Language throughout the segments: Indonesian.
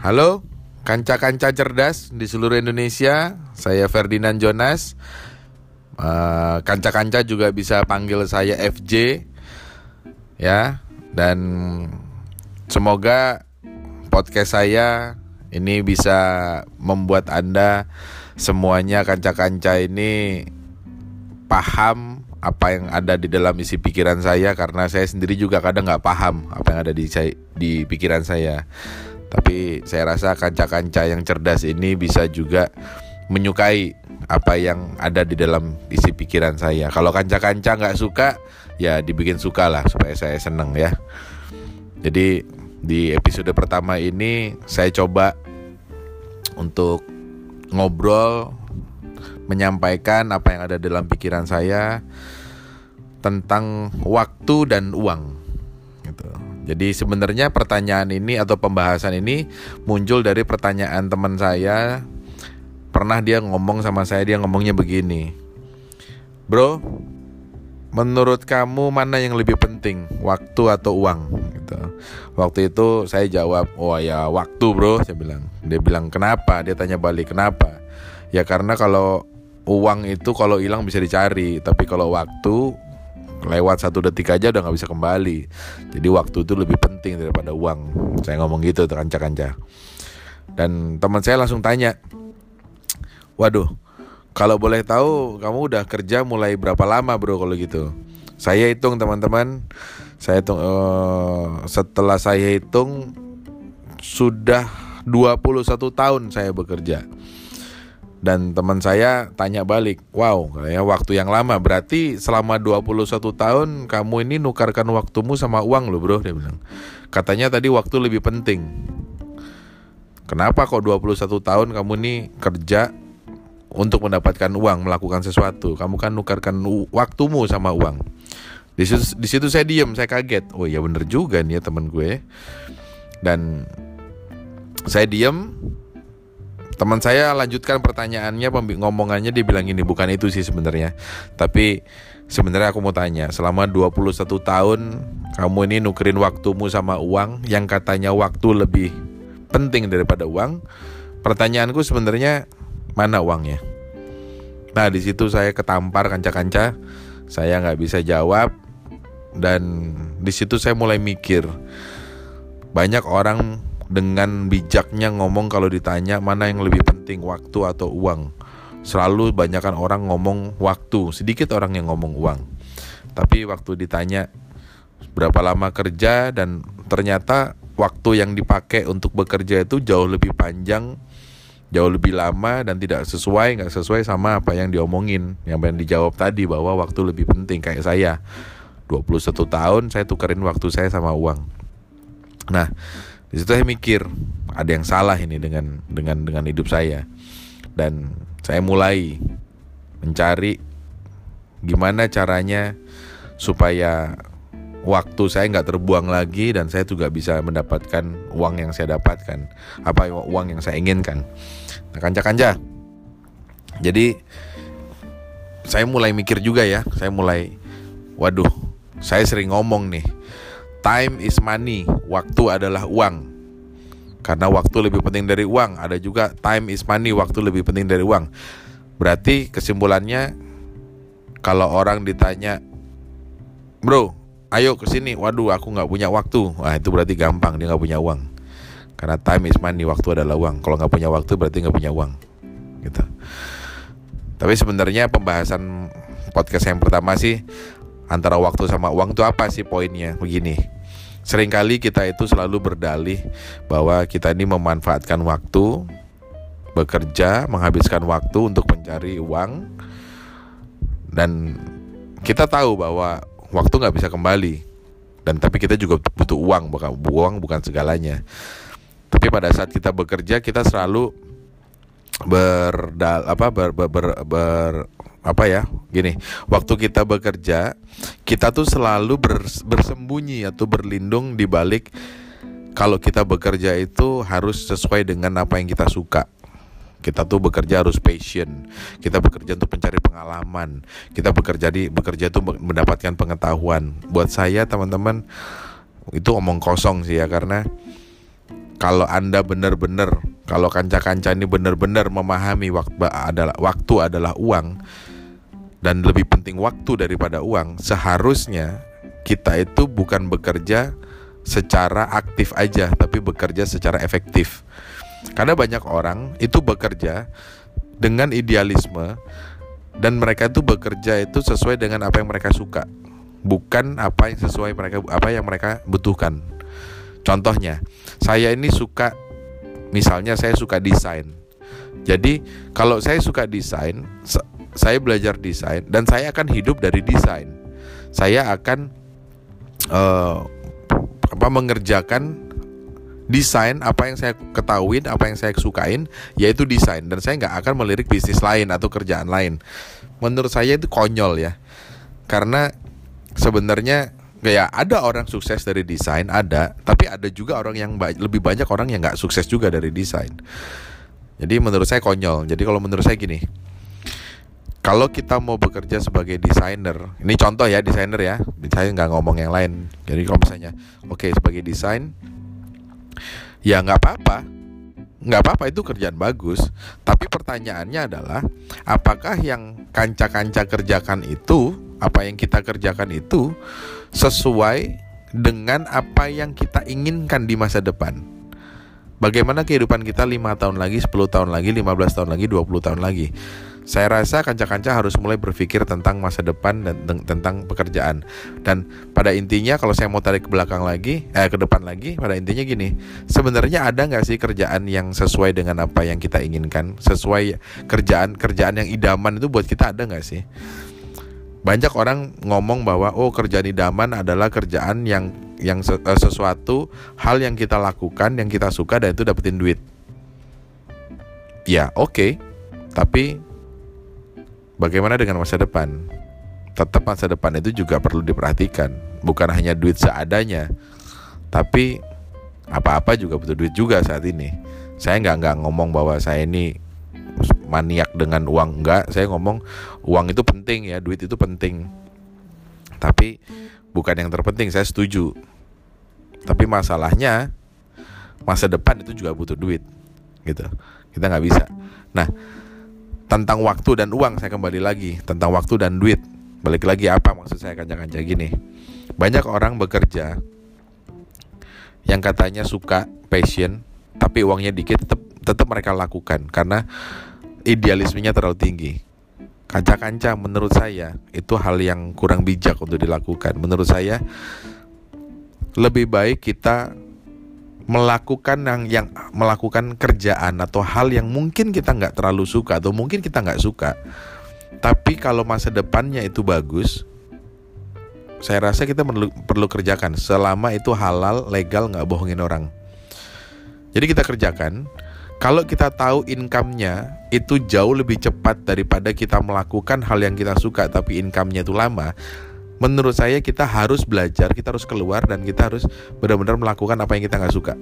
Halo, kanca-kanca cerdas di seluruh Indonesia. Saya Ferdinand Jonas. Eh, Kanca-kanca juga bisa panggil saya FJ. Ya, dan semoga podcast saya ini bisa membuat Anda semuanya kanca-kanca ini paham apa yang ada di dalam isi pikiran saya karena saya sendiri juga kadang nggak paham apa yang ada di di pikiran saya. Tapi saya rasa kanca-kanca yang cerdas ini bisa juga menyukai apa yang ada di dalam isi pikiran saya. Kalau kanca-kanca nggak suka, ya dibikin suka lah supaya saya seneng ya. Jadi di episode pertama ini saya coba untuk ngobrol menyampaikan apa yang ada dalam pikiran saya tentang waktu dan uang gitu. Jadi sebenarnya pertanyaan ini atau pembahasan ini muncul dari pertanyaan teman saya. Pernah dia ngomong sama saya, dia ngomongnya begini. Bro, menurut kamu mana yang lebih penting, waktu atau uang? Gitu. Waktu itu saya jawab, oh ya waktu bro, saya bilang. Dia bilang kenapa? Dia tanya balik kenapa? Ya karena kalau uang itu kalau hilang bisa dicari, tapi kalau waktu lewat satu detik aja udah nggak bisa kembali. Jadi waktu itu lebih penting daripada uang. Saya ngomong gitu tuh kanca-kanca. Dan teman saya langsung tanya, waduh, kalau boleh tahu kamu udah kerja mulai berapa lama bro kalau gitu? Saya hitung teman-teman, saya hitung uh, setelah saya hitung sudah 21 tahun saya bekerja. Dan teman saya tanya balik, wow, kayaknya waktu yang lama. Berarti selama 21 tahun kamu ini nukarkan waktumu sama uang loh bro, dia bilang. Katanya tadi waktu lebih penting. Kenapa kok 21 tahun kamu ini kerja untuk mendapatkan uang, melakukan sesuatu? Kamu kan nukarkan waktumu sama uang. Di situ, di situ saya diem, saya kaget. Oh iya bener juga nih ya teman gue. Dan saya diem, teman saya lanjutkan pertanyaannya ngomongannya dia bilang ini bukan itu sih sebenarnya. Tapi sebenarnya aku mau tanya selama 21 tahun kamu ini nukerin waktumu sama uang yang katanya waktu lebih penting daripada uang pertanyaanku sebenarnya mana uangnya? Nah di situ saya ketampar kanca-kanca saya nggak bisa jawab dan di situ saya mulai mikir banyak orang dengan bijaknya ngomong kalau ditanya mana yang lebih penting waktu atau uang. Selalu banyakkan orang ngomong waktu, sedikit orang yang ngomong uang. Tapi waktu ditanya berapa lama kerja dan ternyata waktu yang dipakai untuk bekerja itu jauh lebih panjang, jauh lebih lama dan tidak sesuai, nggak sesuai sama apa yang diomongin, yang yang dijawab tadi bahwa waktu lebih penting kayak saya. 21 tahun saya tukerin waktu saya sama uang. Nah, di situ saya mikir ada yang salah ini dengan dengan dengan hidup saya. Dan saya mulai mencari gimana caranya supaya waktu saya nggak terbuang lagi dan saya juga bisa mendapatkan uang yang saya dapatkan apa uang yang saya inginkan. Nah kanca-kanca. Jadi saya mulai mikir juga ya. Saya mulai waduh saya sering ngomong nih Time is money, waktu adalah uang. Karena waktu lebih penting dari uang, ada juga time is money, waktu lebih penting dari uang. Berarti kesimpulannya kalau orang ditanya, "Bro, ayo ke sini." Waduh, aku nggak punya waktu. Wah, itu berarti gampang dia nggak punya uang. Karena time is money, waktu adalah uang. Kalau nggak punya waktu berarti nggak punya uang. Gitu. Tapi sebenarnya pembahasan podcast yang pertama sih antara waktu sama uang itu apa sih poinnya? Begini. Seringkali kita itu selalu berdalih bahwa kita ini memanfaatkan waktu bekerja, menghabiskan waktu untuk mencari uang dan kita tahu bahwa waktu nggak bisa kembali dan tapi kita juga butuh uang bukan uang bukan segalanya tapi pada saat kita bekerja kita selalu berdal apa ber, ber, ber, ber apa ya gini waktu kita bekerja kita tuh selalu ber, bersembunyi atau berlindung di balik kalau kita bekerja itu harus sesuai dengan apa yang kita suka. Kita tuh bekerja harus passion. Kita bekerja untuk mencari pengalaman. Kita bekerja di bekerja itu mendapatkan pengetahuan. Buat saya teman-teman itu omong kosong sih ya karena kalau anda benar-benar kalau kanca-kanca ini benar-benar memahami waktu adalah waktu adalah uang dan lebih penting waktu daripada uang seharusnya kita itu bukan bekerja secara aktif aja tapi bekerja secara efektif karena banyak orang itu bekerja dengan idealisme dan mereka itu bekerja itu sesuai dengan apa yang mereka suka bukan apa yang sesuai mereka apa yang mereka butuhkan Contohnya, saya ini suka misalnya saya suka desain. Jadi, kalau saya suka desain, saya belajar desain dan saya akan hidup dari desain. Saya akan uh, apa mengerjakan desain apa yang saya ketahuin, apa yang saya sukain, yaitu desain. Dan saya nggak akan melirik bisnis lain atau kerjaan lain. Menurut saya itu konyol ya, karena sebenarnya ya ada orang sukses dari desain ada. Tapi ada juga orang yang ba lebih banyak orang yang nggak sukses juga dari desain. Jadi menurut saya konyol. Jadi kalau menurut saya gini kalau kita mau bekerja sebagai desainer ini contoh ya desainer ya saya nggak ngomong yang lain jadi kalau misalnya oke okay, sebagai desain ya nggak apa-apa nggak apa-apa itu kerjaan bagus tapi pertanyaannya adalah apakah yang kanca-kanca kerjakan itu apa yang kita kerjakan itu sesuai dengan apa yang kita inginkan di masa depan. Bagaimana kehidupan kita 5 tahun lagi, 10 tahun lagi, 15 tahun lagi, 20 tahun lagi. Saya rasa kanca-kanca harus mulai berpikir tentang masa depan dan tentang pekerjaan. Dan pada intinya kalau saya mau tarik ke belakang lagi, eh ke depan lagi, pada intinya gini, sebenarnya ada nggak sih kerjaan yang sesuai dengan apa yang kita inginkan, sesuai kerjaan kerjaan yang idaman itu buat kita ada nggak sih? banyak orang ngomong bahwa oh kerjaan idaman adalah kerjaan yang yang eh, sesuatu hal yang kita lakukan yang kita suka dan itu dapetin duit. Ya, oke. Okay. Tapi bagaimana dengan masa depan? Tetap masa depan itu juga perlu diperhatikan, bukan hanya duit seadanya. Tapi apa-apa juga butuh duit juga saat ini. Saya nggak nggak ngomong bahwa saya ini maniak dengan uang enggak saya ngomong uang itu penting ya duit itu penting tapi bukan yang terpenting saya setuju tapi masalahnya masa depan itu juga butuh duit gitu kita nggak bisa nah tentang waktu dan uang saya kembali lagi tentang waktu dan duit balik lagi apa maksud saya kanca-kanca gini banyak orang bekerja yang katanya suka passion tapi uangnya dikit tetap tetap mereka lakukan karena idealismenya terlalu tinggi. Kanca-kanca menurut saya itu hal yang kurang bijak untuk dilakukan. Menurut saya lebih baik kita melakukan yang yang melakukan kerjaan atau hal yang mungkin kita nggak terlalu suka atau mungkin kita nggak suka. Tapi kalau masa depannya itu bagus saya rasa kita perlu perlu kerjakan. Selama itu halal legal nggak bohongin orang. Jadi kita kerjakan. Kalau kita tahu income-nya itu jauh lebih cepat daripada kita melakukan hal yang kita suka tapi income-nya itu lama, menurut saya kita harus belajar, kita harus keluar dan kita harus benar-benar melakukan apa yang kita nggak suka.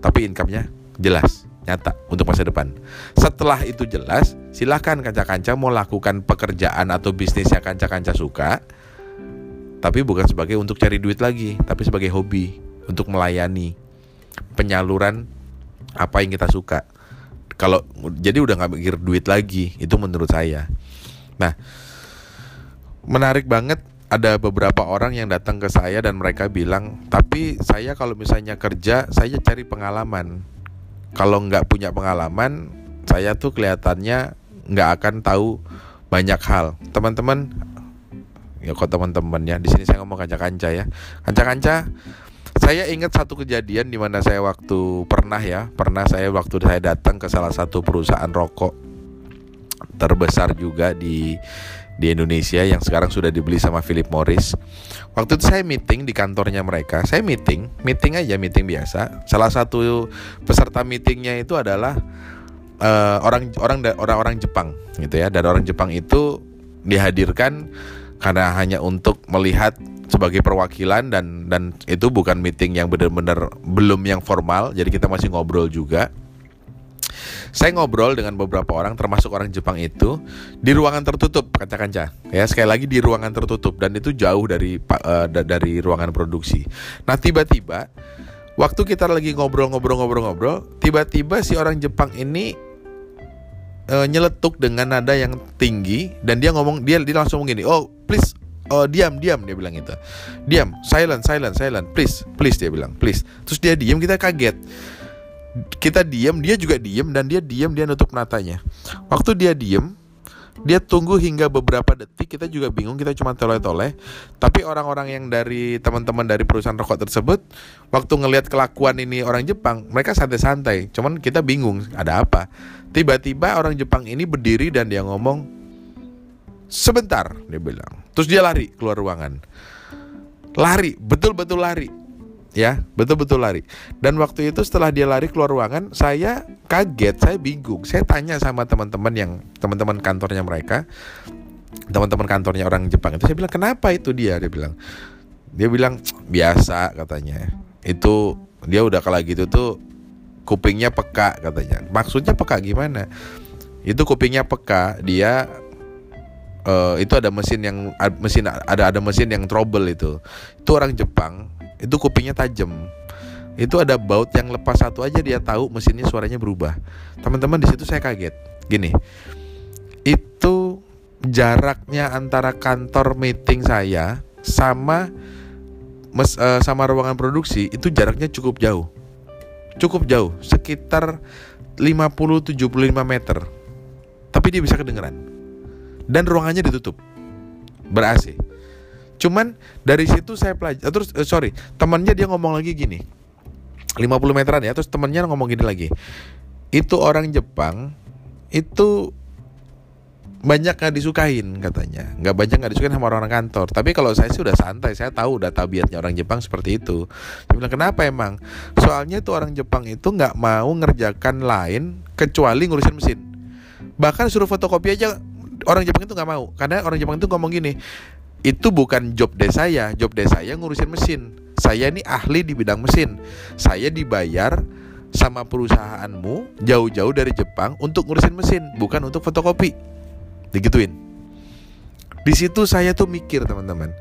Tapi income-nya jelas, nyata untuk masa depan. Setelah itu jelas, silahkan kanca-kanca mau lakukan pekerjaan atau bisnis yang kanca-kanca suka, tapi bukan sebagai untuk cari duit lagi, tapi sebagai hobi untuk melayani penyaluran apa yang kita suka kalau jadi udah nggak mikir duit lagi itu menurut saya nah menarik banget ada beberapa orang yang datang ke saya dan mereka bilang tapi saya kalau misalnya kerja saya cari pengalaman. Kalau nggak punya pengalaman saya tuh kelihatannya nggak akan tahu banyak hal. Teman-teman ya kok teman-teman ya di sini saya ngomong kanca-kanca ya. Kanca-kanca saya ingat satu kejadian di mana saya waktu pernah ya, pernah saya waktu saya datang ke salah satu perusahaan rokok terbesar juga di di Indonesia yang sekarang sudah dibeli sama Philip Morris. Waktu itu saya meeting di kantornya mereka. Saya meeting, meeting aja meeting biasa. Salah satu peserta meetingnya itu adalah uh, orang orang orang-orang Jepang gitu ya. Dan orang Jepang itu dihadirkan karena hanya untuk melihat sebagai perwakilan dan dan itu bukan meeting yang benar-benar belum yang formal jadi kita masih ngobrol juga saya ngobrol dengan beberapa orang termasuk orang Jepang itu di ruangan tertutup. Kaca-kaca ya sekali lagi di ruangan tertutup. Dan itu jauh dari uh, dari ruangan produksi. Nah tiba-tiba Waktu kita lagi ngobrol-ngobrol-ngobrol-ngobrol, tiba-tiba si orang Jepang ini uh, nyeletuk dengan nada yang tinggi. Dan dia ngomong dia dia langsung ngomong gini, "Oh, please oh diam diam dia bilang itu diam silent silent silent please please dia bilang please. Terus dia diam kita kaget kita diam dia juga diam dan dia diam dia nutup matanya. Waktu dia diam dia tunggu hingga beberapa detik kita juga bingung kita cuma toleh-toleh. Tapi orang-orang yang dari teman-teman dari perusahaan rokok tersebut waktu ngelihat kelakuan ini orang Jepang mereka santai-santai. Cuman kita bingung ada apa? Tiba-tiba orang Jepang ini berdiri dan dia ngomong sebentar dia bilang. Terus dia lari keluar ruangan. Lari, betul-betul lari. Ya, betul-betul lari. Dan waktu itu setelah dia lari keluar ruangan, saya kaget, saya bingung. Saya tanya sama teman-teman yang teman-teman kantornya mereka, teman-teman kantornya orang Jepang itu saya bilang, "Kenapa itu dia?" Dia bilang. Dia bilang, "Biasa," katanya. Itu dia udah kalau gitu tuh kupingnya peka katanya. Maksudnya peka gimana? Itu kupingnya peka, dia uh, itu ada mesin yang mesin ada ada mesin yang trouble itu itu orang Jepang itu kupingnya tajam. Itu ada baut yang lepas satu aja dia tahu mesinnya suaranya berubah. Teman-teman di situ saya kaget. Gini itu jaraknya antara kantor meeting saya sama mes, uh, sama ruangan produksi itu jaraknya cukup jauh. Cukup jauh sekitar 50-75 meter. Tapi dia bisa kedengeran. Dan ruangannya ditutup. Ber AC. Cuman dari situ saya pelajari terus uh, sorry temannya dia ngomong lagi gini. 50 meteran ya terus temannya ngomong gini lagi. Itu orang Jepang itu banyak nggak disukain katanya. Nggak banyak nggak disukain sama orang-orang kantor. Tapi kalau saya sih udah santai saya tahu udah tabiatnya orang Jepang seperti itu. Saya bilang kenapa emang? Soalnya itu orang Jepang itu nggak mau ngerjakan lain kecuali ngurusin mesin. Bahkan suruh fotokopi aja orang Jepang itu nggak mau. Karena orang Jepang itu ngomong gini itu bukan job desk saya. Job desk saya ngurusin mesin. Saya ini ahli di bidang mesin. Saya dibayar sama perusahaanmu jauh-jauh dari Jepang untuk ngurusin mesin bukan untuk fotokopi. Digituin. Di situ saya tuh mikir teman-teman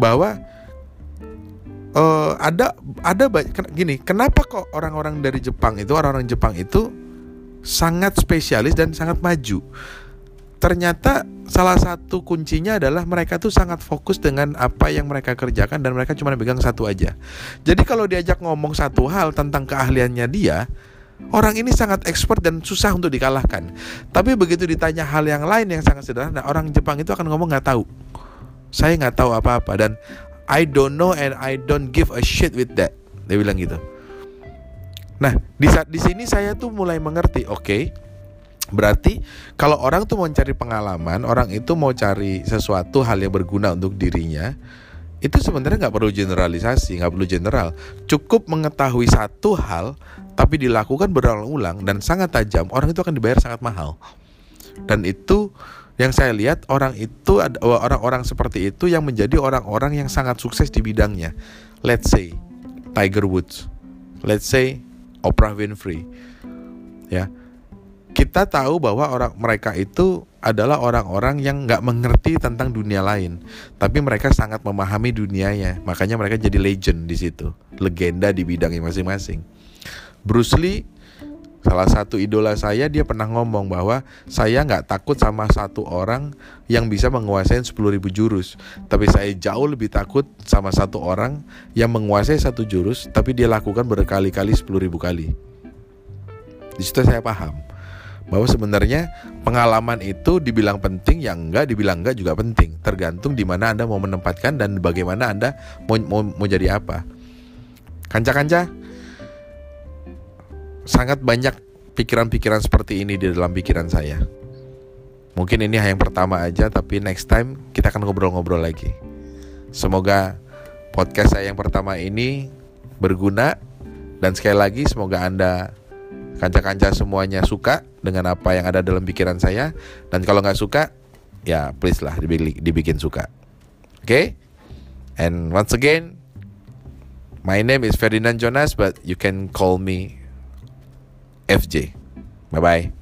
bahwa uh, ada ada gini kenapa kok orang-orang dari Jepang itu orang-orang Jepang itu sangat spesialis dan sangat maju ternyata salah satu kuncinya adalah mereka tuh sangat fokus dengan apa yang mereka kerjakan dan mereka cuma pegang satu aja. Jadi kalau diajak ngomong satu hal tentang keahliannya dia, orang ini sangat expert dan susah untuk dikalahkan. Tapi begitu ditanya hal yang lain yang sangat sederhana, orang Jepang itu akan ngomong nggak tahu. Saya nggak tahu apa-apa dan I don't know and I don't give a shit with that. Dia bilang gitu. Nah, di saat di sini saya tuh mulai mengerti, oke, okay, Berarti kalau orang tuh mau cari pengalaman, orang itu mau cari sesuatu hal yang berguna untuk dirinya, itu sebenarnya nggak perlu generalisasi, nggak perlu general. Cukup mengetahui satu hal, tapi dilakukan berulang-ulang dan sangat tajam, orang itu akan dibayar sangat mahal. Dan itu yang saya lihat orang itu orang-orang seperti itu yang menjadi orang-orang yang sangat sukses di bidangnya. Let's say Tiger Woods, let's say Oprah Winfrey, ya kita tahu bahwa orang mereka itu adalah orang-orang yang nggak mengerti tentang dunia lain, tapi mereka sangat memahami dunianya. Makanya mereka jadi legend di situ, legenda di bidangnya masing-masing. Bruce Lee salah satu idola saya dia pernah ngomong bahwa saya nggak takut sama satu orang yang bisa menguasai 10.000 jurus. Tapi saya jauh lebih takut sama satu orang yang menguasai satu jurus tapi dia lakukan berkali-kali 10.000 kali. Di situ saya paham bahwa sebenarnya pengalaman itu dibilang penting yang enggak dibilang enggak juga penting. Tergantung di mana anda mau menempatkan dan bagaimana anda mau mau, mau jadi apa. Kanca-kanca sangat banyak pikiran-pikiran seperti ini di dalam pikiran saya. Mungkin ini yang pertama aja tapi next time kita akan ngobrol-ngobrol lagi. Semoga podcast saya yang pertama ini berguna dan sekali lagi semoga anda kanca-kanca semuanya suka dengan apa yang ada dalam pikiran saya. Dan kalau nggak suka ya please lah dibikin, dibikin suka. Oke okay? and once again my name is Ferdinand Jonas but you can call me FJ bye bye